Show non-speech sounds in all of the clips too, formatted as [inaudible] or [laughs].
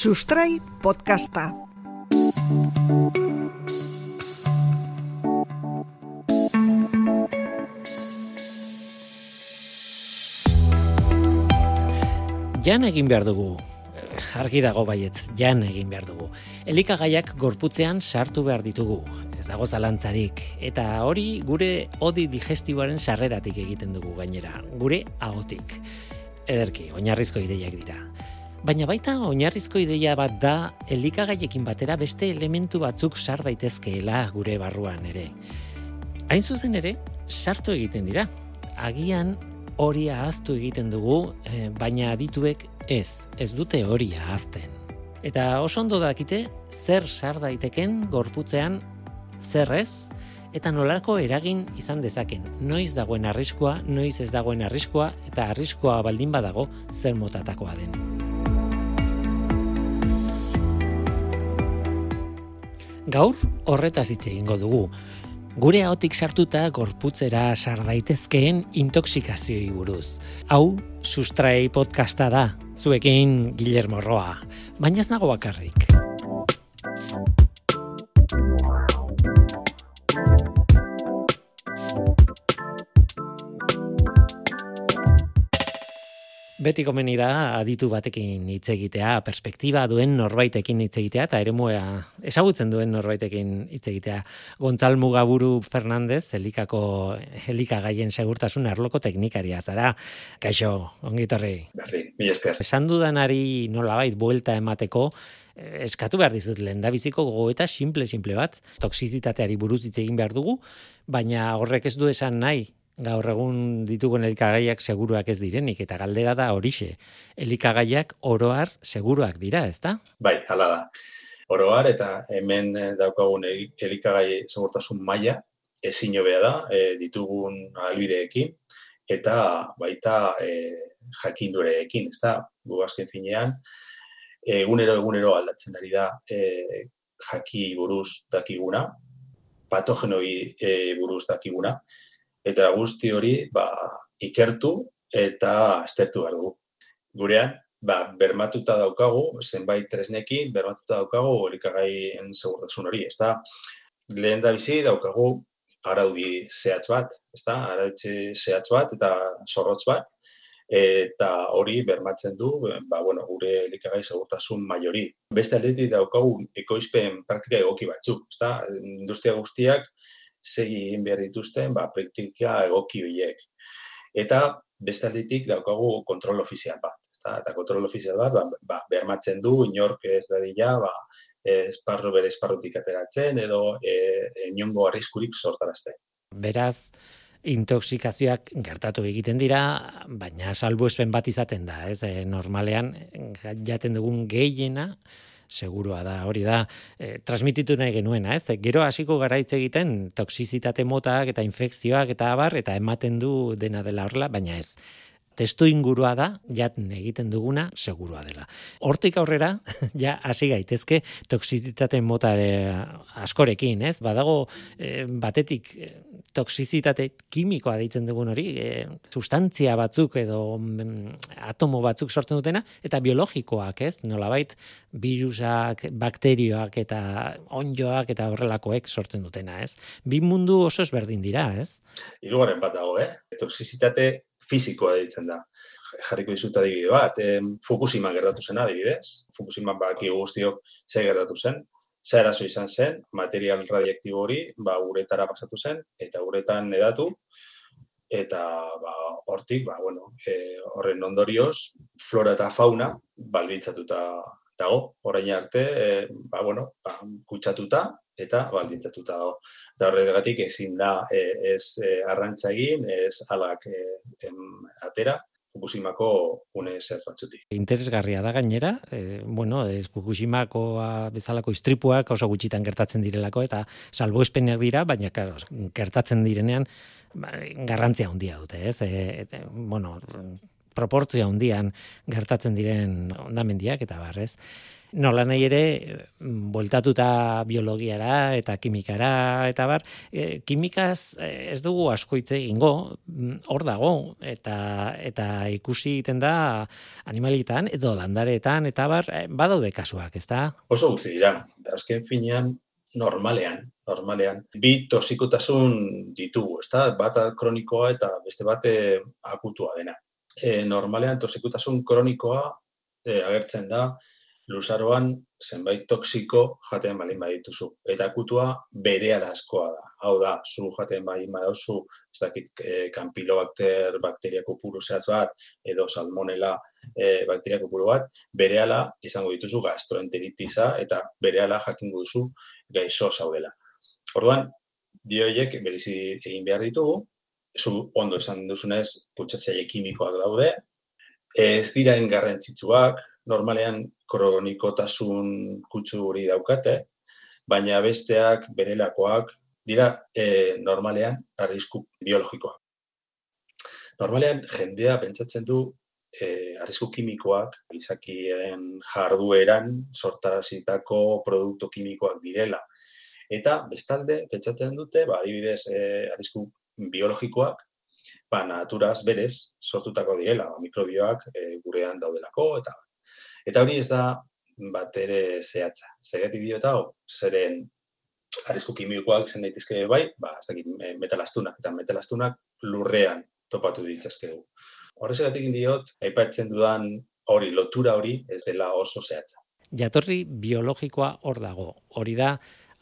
Sustrai podcasta. Jan egin behar dugu, argi dago baietz, jan egin behar dugu. Elikagaiak gorputzean sartu behar ditugu, ez dago zalantzarik. Eta hori gure odi digestiboaren sarreratik egiten dugu gainera, gure ahotik. Ederki, oinarrizko ideiak dira. Baina baita oinarrizko ideia bat da elikagaiekin batera beste elementu batzuk sar daitezkeela gure barruan ere. Hain zuzen ere, sartu egiten dira. Agian hori ahaztu egiten dugu, eh, baina adituek ez, ez dute hori ahazten. Eta oso ondo dakite, zer sar daiteken gorputzean zer ez, eta nolako eragin izan dezaken. Noiz dagoen arriskua, noiz ez dagoen arriskua, eta arriskua baldin badago zer motatakoa den. Gaur horretaz hitz egingo dugu. Gure ahotik sartuta gorputzera sar daitezkeen intoxikazioi buruz. Hau Sustrai podcasta da. Zuekin Guillermo Roa. Baina ez nago bakarrik. Beti komeni da aditu batekin hitz egitea, perspektiba duen norbaitekin hitz egitea eta eremua ezagutzen duen norbaitekin hitz egitea. Gontzal Mugaburu Fernandez, elikako elikagaien segurtasun arloko teknikaria zara. Kaixo, ongi torri. Berri, mi esker. Esan dudanari nolabait buelta emateko, eh, eskatu behar dizut lehen biziko gogoeta simple simple bat, toksizitateari buruz hitz egin behar dugu, baina horrek ez du esan nahi gaur egun ditugun elikagaiak seguruak ez direnik eta galdera da horixe. Elikagaiak oroar seguruak dira, ezta? Bai, hala da. Oroar eta hemen daukagun elikagai segurtasun maila ezin hobea da e, ditugun albideekin eta baita e, jakindureekin, ezta? Gu azken finean egunero egunero aldatzen ari da e, jaki buruz dakiguna, patogenoi e, buruz dakiguna, eta guzti hori ba, ikertu eta aztertu behar dugu. Gurean, ba, bermatuta daukagu, zenbait tresnekin, bermatuta daukagu elikagaien segurtasun hori. Ez da, lehen da bizi daukagu araudi zehatz bat, ez da, araudi zehatz bat eta zorrotz bat, eta hori bermatzen du, ba, bueno, gure elikagai segurtasun maiori. Beste aldetik daukagu ekoizpen praktika egoki batzuk, ez da, industria guztiak, segi egin behar dituzten ba, praktika egoki horiek. Eta beste alditik daukagu kontrol ofizial bat. Eta, eta kontrol ofizial bat ba, ba, bermatzen du inork ez dadila ba, esparru bere esparrutik ateratzen edo e, inongo arriskurik sortarazten. Beraz, intoxikazioak gertatu egiten dira, baina salbuespen bat izaten da, ez? E, normalean jaten dugun gehiena segurua da, hori da, e, transmititu nahi genuena, ez? Gero hasiko garaitze egiten toksizitate motak eta infekzioak eta abar, eta ematen du dena dela horrela, baina ez testu ingurua da, jaten egiten duguna, segurua dela. Hortik aurrera, [laughs] ja, hasi gaitezke, toksizitate mota askorekin, ez? Badago, e, batetik, e, toksizitate kimikoa deitzen dugun hori, e, sustantzia batzuk edo mm, atomo batzuk sortzen dutena, eta biologikoak, ez? Nolabait, virusak, bakterioak eta onjoak eta horrelakoek sortzen dutena, ez? Bi mundu oso ezberdin dira, ez? Hirugarren bat dago, eh? Toksizitate fisikoa ditzen da. Jarriko dizut adibide bat, e, Fukushima gertatu zen adibidez. Fukushima baki guztiok ze gertatu zen. Ze arazo izan zen, material radiaktibo hori, ba, uretara pasatu zen, eta uretan edatu, eta ba, hortik, ba, bueno, e, horren ondorioz, flora eta fauna baldintzatuta dago, orain arte, e, ba, bueno, ba, kutsatuta, eta baldintzatuta dago. Eta horregatik ezin da e, ez e, arrantza egin, ez alak e, atera, Fukushimako une zehaz batzuti. Interesgarria da gainera, e, bueno, ez Fukushimako bezalako istripuak oso gutxitan gertatzen direlako eta salbuespenak dira, baina claro, gertatzen direnean ba, garrantzia handia dute, ez? E, e, bueno, proportzia handian gertatzen diren ondamendiak eta barrez. Nola nahi ere, bueltatuta biologiara eta kimikara, eta bar, e, kimikaz e, ez dugu asko hitz egingo, mm, hor dago, eta, eta ikusi egiten da animalitan, edo landaretan, eta bar, e, badaude kasuak, ez da? Oso gutxi dira, azken finean, normalean, normalean, bi tosikotasun ditugu, ez da? Bat kronikoa eta beste bate akutua dena. E, normalean, tosikotasun kronikoa e, agertzen da, luzaroan zenbait toksiko jaten balin badituzu. Eta akutua bere askoa da. Hau da, zu jaten balin badauzu, ez dakit, e, kampilobakter bakteriako puru bat, edo salmonela e, bakteriako puru bat, bere izango dituzu gastroenteritiza eta bere jakingo duzu gaixo zaudela. Orduan, dioiek berizi egin behar ditugu, zu ondo esan duzunez, kutsatzaile kimikoak daude, ez dira engarrentzitsuak, normalean kronikotasun kutsu hori daukate, baina besteak berelakoak dira e, normalean arrisku biologikoak. Normalean jendea pentsatzen du e, arrisku kimikoak izakien jardueran sortarazitako produktu kimikoak direla. Eta bestalde pentsatzen dute, ba, adibidez, e, arrisku biologikoak, ba, naturaz berez sortutako direla, ba, mikrobioak e, gurean daudelako, eta Eta hori ez da bat ere zehatza. Zegatik dio eta zeren arrisku kimikoak zen daitezke bai, ba, ez dakit, metalastunak, eta metalastunak lurrean topatu ditzazkegu. Horrez egatik diot, aipatzen dudan hori, lotura hori, ez dela oso zehatza. Jatorri biologikoa hor dago. Hori da,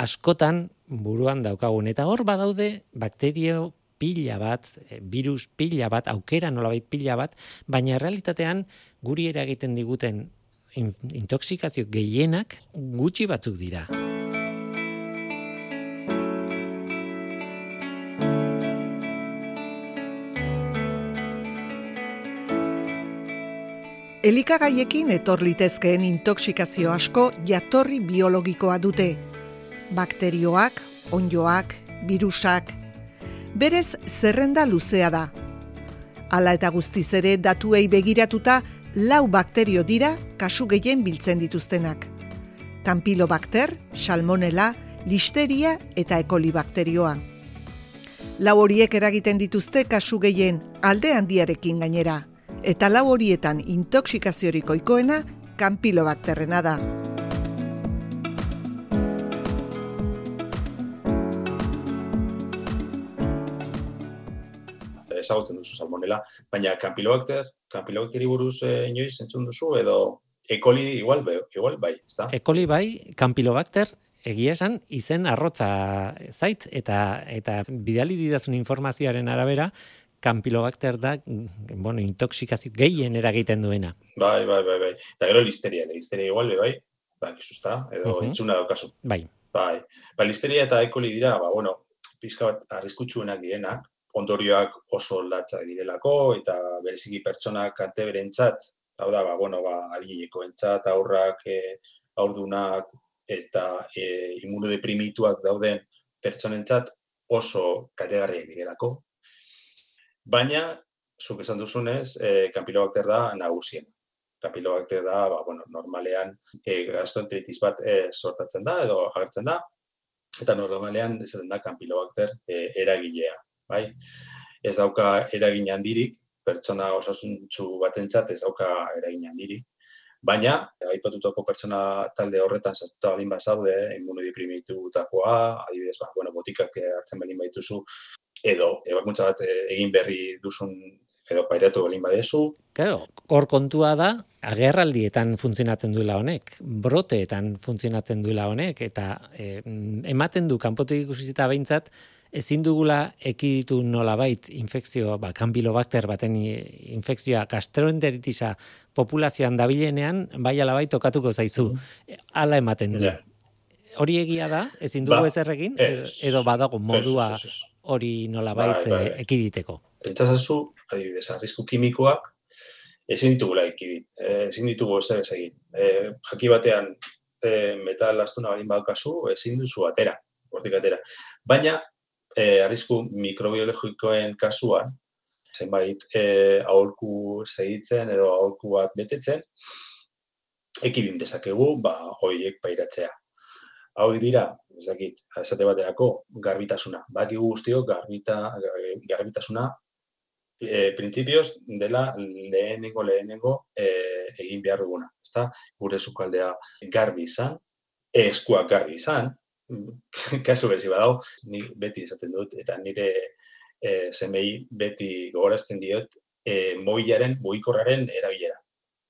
askotan buruan daukagun. Eta hor badaude bakterio pila bat, eh, virus pila bat, aukera nolabait pila bat, baina realitatean guri eragiten diguten intoxikazio gehienak gutxi batzuk dira. Elikagaiekin etor litezkeen intoxikazio asko jatorri biologikoa dute. Bakterioak, onjoak, virusak. Berez zerrenda luzea da. Hala eta guztiz ere datuei begiratuta lau bakterio dira kasu gehien biltzen dituztenak. Campylobacter, Salmonella, Listeria eta E. coli bakterioa. Lau horiek eragiten dituzte kasu gehien alde handiarekin gainera, eta lau horietan intoxikaziorik oikoena Campylobacterrena da. Ezagutzen duzu salmonela, baina Campylobacter, Campylobacteri buruz eh, inoiz entzun duzu edo E. coli igual, igual bai, ezta? E. coli bai, Campylobacter egia esan izen arrotza zait eta eta bidali didazun informazioaren arabera Campylobacter da, bueno, intoxikazio gehien eragiten duena. Bai, bai, bai, bai. Eta gero listeria, listeria igual, bai, bai, kizu edo uh -huh. entzuna daukazu. Bai. Bai, ba, listeria eta E. coli dira, ba, bueno, pizka bat arriskutsuenak direnak, ondorioak oso latzak direlako eta bereziki pertsonak kante berentzat, hau da, ba, bueno, ba, adileko entzat, aurrak, e, aurdunak eta e, immunodeprimituak dauden pertsonentzat oso kategarriak direlako. Baina, zuk esan duzunez, e, kampilobakter da nagusien. Kampilobakter da, ba, bueno, normalean e, gastroenteritis bat e, sortatzen da edo agertzen da, eta normalean esaten da kampilobakter e, eragilea bai? Ez dauka eragin handirik, pertsona osasuntsu batentzat ez dauka eragin handirik. Baina, aipatutako pertsona talde horretan sartuta balin bazaude, immunodeprimitutakoa, adibidez, ba, bueno, botikak hartzen balin baituzu, edo ebakuntza bat eh, egin berri duzun edo pairatu balin badezu. Claro, hor kontua da, agerraldietan funtzionatzen duela honek, broteetan funtzionatzen duela honek, eta eh, ematen du kanpotik ikusita behintzat, ezin dugula ekiditu nolabait infekzio, ba, kanbilobakter baten infekzioa gastroenteritisa populazioan dabilenean, bai alabait tokatuko zaizu. Mm. Hala ematen du. Hori egia da, ezin dugu ba, ezer egin, edo badago modua hori nolabait bai, bai. Eh, ekiditeko. Pentsazazu, adibidez, arrisku kimikoak, ezin ditugula ekidit, eh, ezin ditugu ezer ez egin. E, jaki batean, e, metal astuna balin badaukazu, ezin duzu atera, hortik atera. Baina, e, arrisku mikrobiologikoen kasuan, zenbait e, aholku segitzen edo aholku bat betetzen, ekibin dezakegu, ba, hoiek pairatzea. Hau dira, ez dakit, esate baterako, garbitasuna. Baki guztio, garbita, garbitasuna, e, printzipioz, dela lehenengo, lehenengo e, egin behar duguna. Ezta? Gure zukaldea garbi izan, eskuak garbi izan, [laughs] kasu berzi badau, ni beti esaten dut, eta nire e, zemei beti gogorazten diot, e, mobilaren, mugikorraren erabilera.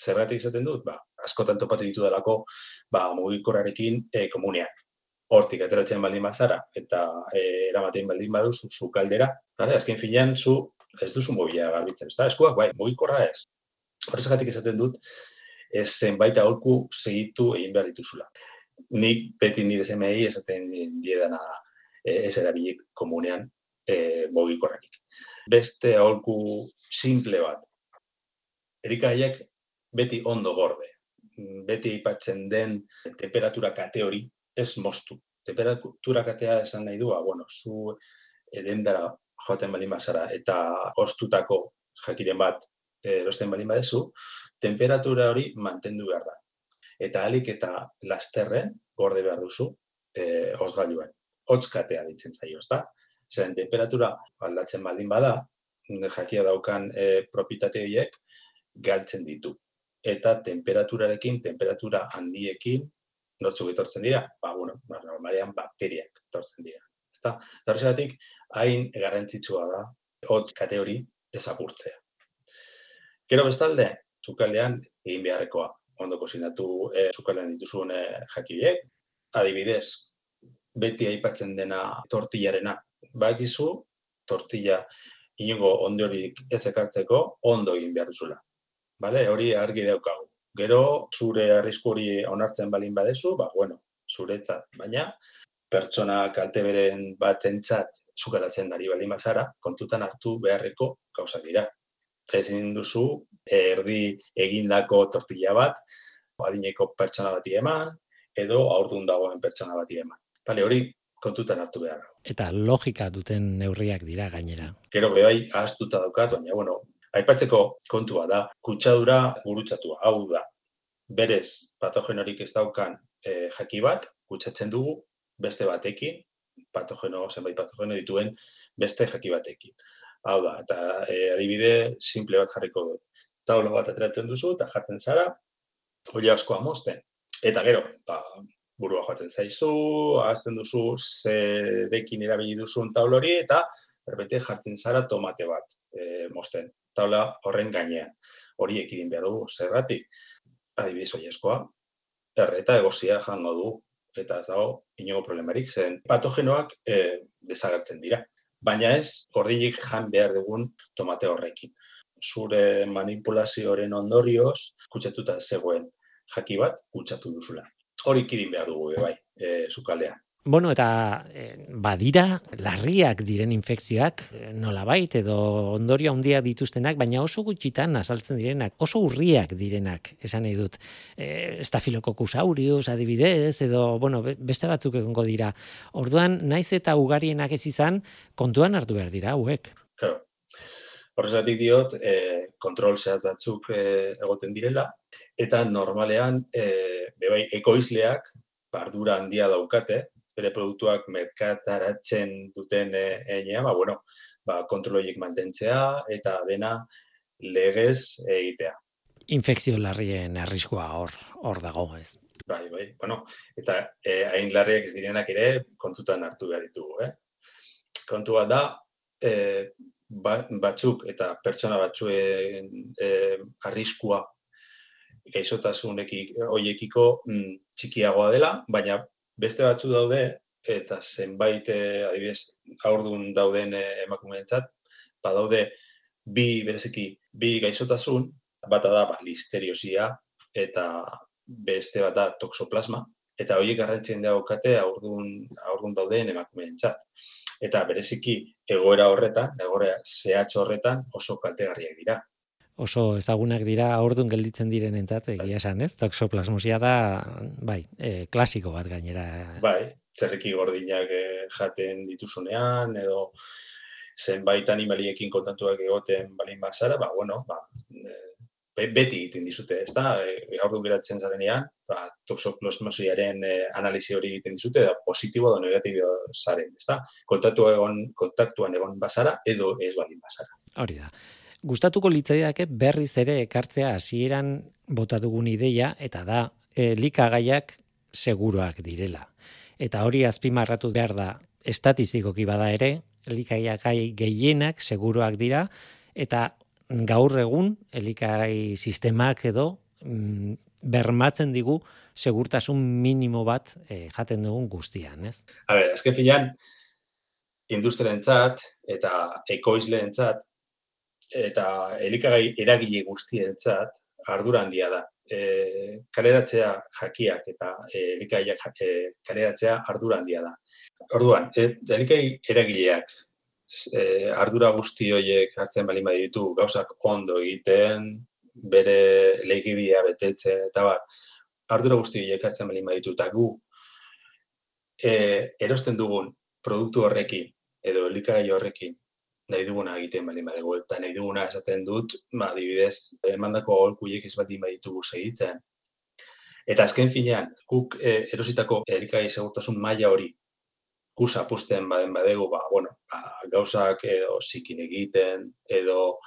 Zergatik izaten dut, ba, askotan topatu ditu delako, ba, mugikorrarekin e, komuneak. Hortik ateratzen baldin bazara, eta e, eramaten baldin baduzu zu kaldera, vale? azken finean zu ez duzu mobila garbitzen, ez da? Eskuak, bai, mugikorra ez. Horrezagatik esaten dut, ez zenbait aholku segitu egin behar dituzula. Nik beti nire zemei esaten diedana e, ez erabilik komunean e, mugikorrarik beste aholku simple bat. Erikaiek beti ondo gorde. Beti aipatzen den temperatura kate hori ez moztu. Temperatura katea esan nahi du, bueno, zu edendara joaten balin bazara eta ostutako jakiren bat erosten balin badezu, temperatura hori mantendu behar da. Eta alik eta lasterren gorde behar duzu e, osgailuen. Hotz katea ditzen zaio, ezta? Zeren, temperatura aldatzen baldin bada, jakia daukan e, propitate horiek galtzen ditu. Eta temperaturarekin, temperatura handiekin, nortzuk etortzen dira, ba, bueno, ba, normalean bakteriak etortzen dira. Ezta? Zarrexatik, hain garrantzitsua da, hotz kateori ezagurtzea. Gero bestalde, zukaldean egin beharrekoa. Ondo kozinatu e, zukaldean dituzun e, jakiek, adibidez, beti aipatzen dena tortillarena bakizu tortilla inongo ondorik ez ekartzeko ondo egin behar duzula. Bale, hori argi daukagu. Gero, zure arrisku hori onartzen balin badezu, ba, bueno, zuretzat, baina pertsona kalte beren bat entzat zukatatzen dari balin bazara, kontutan hartu beharreko gauza dira. Ezin duzu, erdi egindako tortilla bat, adineko pertsona bati eman, edo aurdun dagoen pertsona bati eman. Bale, hori kontutan hartu behar. Eta logika duten neurriak dira gainera. Gero behai ahaztuta daukat, baina, bueno, aipatzeko kontua da, kutsadura gurutzatua, hau da, berez patogenorik ez daukan e, jaki bat, kutsatzen dugu beste batekin, patogeno, zenbait patogeno dituen beste jaki batekin. Hau da, eta e, adibide simple bat jarriko dut. Taulo bat ateratzen duzu eta jartzen zara, hori askoa mozten. Eta gero, ba, burua joaten zaizu, ahazten duzu zerekin erabili duzun taul hori eta berbete jartzen zara tomate bat e, mosten. Taula horren gainean. Hori ekidin behar dugu, zerratik. Adibidez eskoa, erreta egozia jango du eta ez dago inogo problemarik zen patogenoak e, desagertzen dira. Baina ez, gordilik jan behar dugun tomate horrekin. Zure manipulazioaren ondorioz, kutsatuta zegoen jaki bat, kutsatu duzula hori kidin behar dugu, bai, e, zukaldean. Bueno, eta e, badira, larriak diren infekzioak, e, nola bait, edo ondorio handia dituztenak, baina oso gutxitan asaltzen direnak, oso urriak direnak, esan nahi dut. E, Estafilokokus aureus, adibidez, edo, bueno, beste batzuk egongo dira. Orduan, naiz eta ugarienak ez izan, kontuan hartu behar dira, hauek. Claro. Horrezatik diot, e, kontrol zehaz batzuk e, egoten direla, eta normalean, e, bebai, ekoizleak, bardura handia daukate, bere produktuak merkataratzen duten egin, ba, bueno, ba, kontroloiek mantentzea, eta dena legez egitea. Infekzio larrien arriskoa hor, hor dago, ez? Bai, bai, bueno, eta e, hain larriak ez direnak ere kontutan hartu behar ditugu, eh? Kontua da, e, batzuk eta pertsona batzuen e, arriskua gaizotasun hoiekiko mm, txikiagoa dela, baina beste batzu daude eta zenbait e, adibidez aurdun dauden e, emakumeentzat badaude bi bereziki bi gaizotasun bata da ba, listeriosia eta beste bat da toxoplasma eta horiek garrantzien daukate aurdun aurdun dauden emakumeentzat. Eta bereziki egoera horretan, egoera zehatz horretan oso kaltegarriak dira. Oso ezagunak dira aurdun gelditzen diren entzat, egia esan, ez? Toxoplasmosia da, bai, e, klasiko bat gainera. Bai, zerriki gordinak e, jaten dituzunean, edo zenbait animaliekin kontantuak egoten balin bazara, ba, bueno, ba, e, beti egiten dizute, ez da, e, gaur geratzen zarenean, ba, toxoplasmosiaren e, analizi hori egiten dizute, da positibo edo negatibo zaren, ez da, kontaktu egon, kontaktuan egon bazara, edo ez balin bazara. Hori da. Gustatuko litzaiake berriz ere ekartzea hasieran bota dugun ideia, eta da, e, likagaiak seguruak direla. Eta hori azpimarratu behar da, estatistikoki bada ere, likagaiak gehienak seguruak dira, eta gaur egun elikai sistemak edo mm, bermatzen digu segurtasun minimo bat e, jaten dugun guztian, ez? A ber, azken filan, industriarentzat eta ekoizleentzat eta elikagai eragile guztientzat ardura handia da. E, kaleratzea jakiak eta e, elikaiak e, kaleratzea ardura handia da. Orduan, e, elikai eragileak e, ardura guzti horiek hartzen bali ditu gauzak ondo egiten, bere legibia betetzen, eta bar, ardura guzti horiek hartzen bali ditu, eta gu e, erosten dugun produktu horrekin, edo elikagai horrekin, nahi duguna egiten bali badugu, eta nahi duguna esaten dut, ba, dibidez, emandako holkuiek ez bat baditugu segitzen. Eta azken finean, guk e, erositako elikagai segurtasun maila hori gus apusten baden badegu, ba, bueno, ba, gauzak edo zikin egiten, edo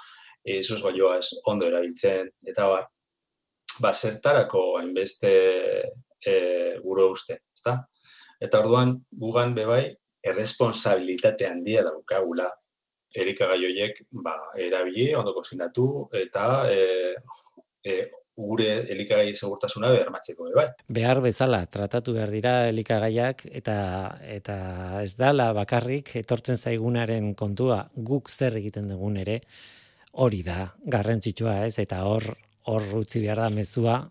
izuz baioa ez ondo erabiltzen, eta ba, ba zertarako hainbeste e, gure uste, ezta? Eta orduan, gugan bebai, erresponsabilitate handia daukagula, erikagai horiek ba, erabili, ondo kozinatu, eta e, e, gure elikagai segurtasuna bermatzeko bai. Behar bezala tratatu behar dira elikagaiak eta eta ez dala bakarrik etortzen zaigunaren kontua guk zer egiten dugun ere hori da garrantzitsua ez eta hor hor utzi behar da mezua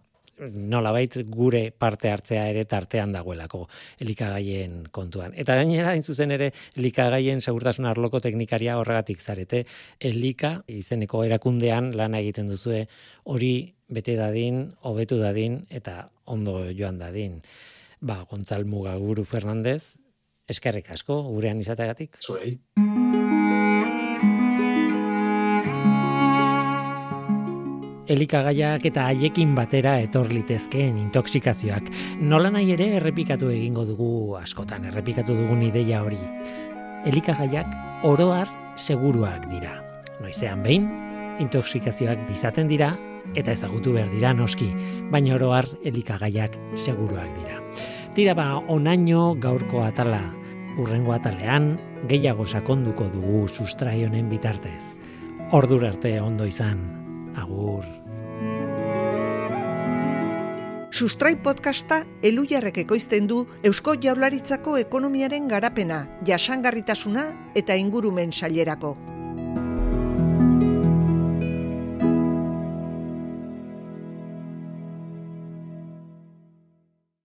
nolabait gure parte hartzea ere tartean dagoelako elikagaien kontuan. Eta gainera, zuzen ere, elikagaien segurtasun arloko teknikaria horregatik zarete, elika izeneko erakundean lana egiten duzue hori bete dadin, hobetu dadin eta ondo joan dadin. Ba, Gontzal Mugaguru Fernandez, eskerrik asko, gurean izategatik. Zuei. Elikagaiak eta haiekin batera etor litezkeen intoxikazioak. Nola nahi ere errepikatu egingo dugu askotan, errepikatu dugun ideia hori. Elikagaiak oroar seguruak dira. Noizean behin, intoxikazioak bizaten dira eta ezagutu behar dira noski, baina oroar elikagaiak seguruak dira. Tira ba, onaino gaurko atala, urrengo atalean, gehiago sakonduko dugu sustraionen bitartez. Ordur arte ondo izan, agur. Sustrai podcasta elujarrek ekoizten du Eusko Jaularitzako ekonomiaren garapena, jasangarritasuna eta ingurumen sailerako.